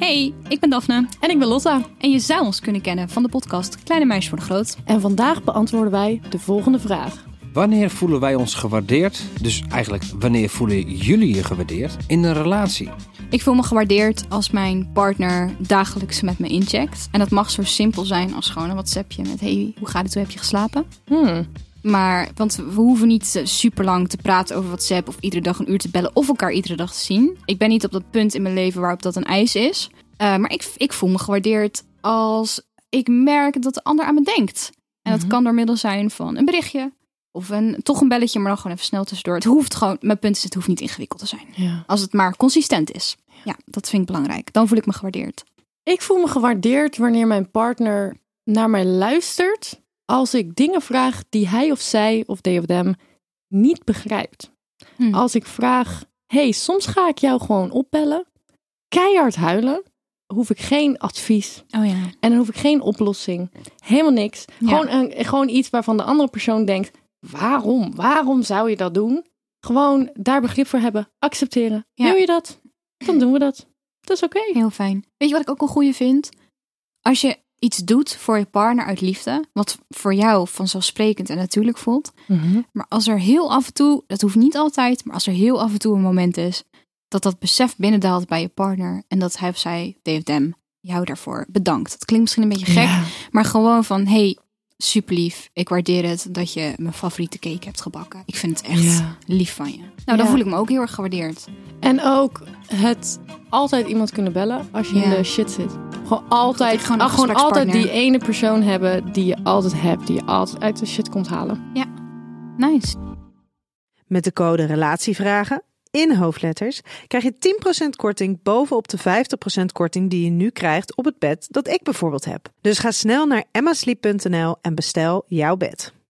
Hey, ik ben Daphne. En ik ben Lotta. En je zou ons kunnen kennen van de podcast Kleine Meisjes voor de Groot. En vandaag beantwoorden wij de volgende vraag. Wanneer voelen wij ons gewaardeerd? Dus eigenlijk, wanneer voelen jullie je gewaardeerd in een relatie? Ik voel me gewaardeerd als mijn partner dagelijks met me incheckt. En dat mag zo simpel zijn als gewoon een WhatsAppje met... Hey, hoe gaat het? Hoe heb je geslapen? Hmm. Maar, want we hoeven niet super lang te praten over WhatsApp of iedere dag een uur te bellen of elkaar iedere dag te zien. Ik ben niet op dat punt in mijn leven waarop dat een eis is. Uh, maar ik, ik voel me gewaardeerd als ik merk dat de ander aan me denkt. En dat kan door middel zijn van een berichtje of een, toch een belletje, maar dan gewoon even snel tussendoor. Het hoeft gewoon, mijn punt is, het hoeft niet ingewikkeld te zijn. Ja. Als het maar consistent is. Ja, dat vind ik belangrijk. Dan voel ik me gewaardeerd. Ik voel me gewaardeerd wanneer mijn partner naar mij luistert als ik dingen vraag die hij of zij of they of them niet begrijpt. Hm. Als ik vraag, hey, soms ga ik jou gewoon opbellen, keihard huilen, hoef ik geen advies Oh ja. en dan hoef ik geen oplossing, helemaal niks. Ja. Gewoon, een, gewoon iets waarvan de andere persoon denkt, waarom? Waarom zou je dat doen? Gewoon daar begrip voor hebben, accepteren. Ja. Wil je dat? Dan doen we dat. Dat is oké. Heel fijn. Weet je wat ik ook een goede vind? Als je iets doet voor je partner uit liefde, wat voor jou vanzelfsprekend en natuurlijk voelt. Maar als er heel af en toe, dat hoeft niet altijd, maar als er heel af en toe een moment is dat dat besef binnendaalt bij je partner en dat hij of zij, them, jou daarvoor bedankt. Dat klinkt misschien een beetje gek, Ja. maar gewoon van, hey, super lief, ik waardeer het dat je mijn favoriete cake hebt gebakken. Ik vind het echt Ja. lief van je. Nou, dan Ja. voel ik me ook heel erg gewaardeerd. En ook het altijd iemand kunnen bellen als je in de shit zit. Gewoon altijd, gewoon ah, gewoon altijd die ene persoon hebben die je altijd hebt, die je altijd uit de shit komt halen. Nice. Met de code RELATIEVRAGEN in hoofdletters krijg je 10% korting bovenop de 50% korting die je nu krijgt op het bed dat ik bijvoorbeeld heb. Dus ga snel naar emmasleep.nl en bestel jouw bed.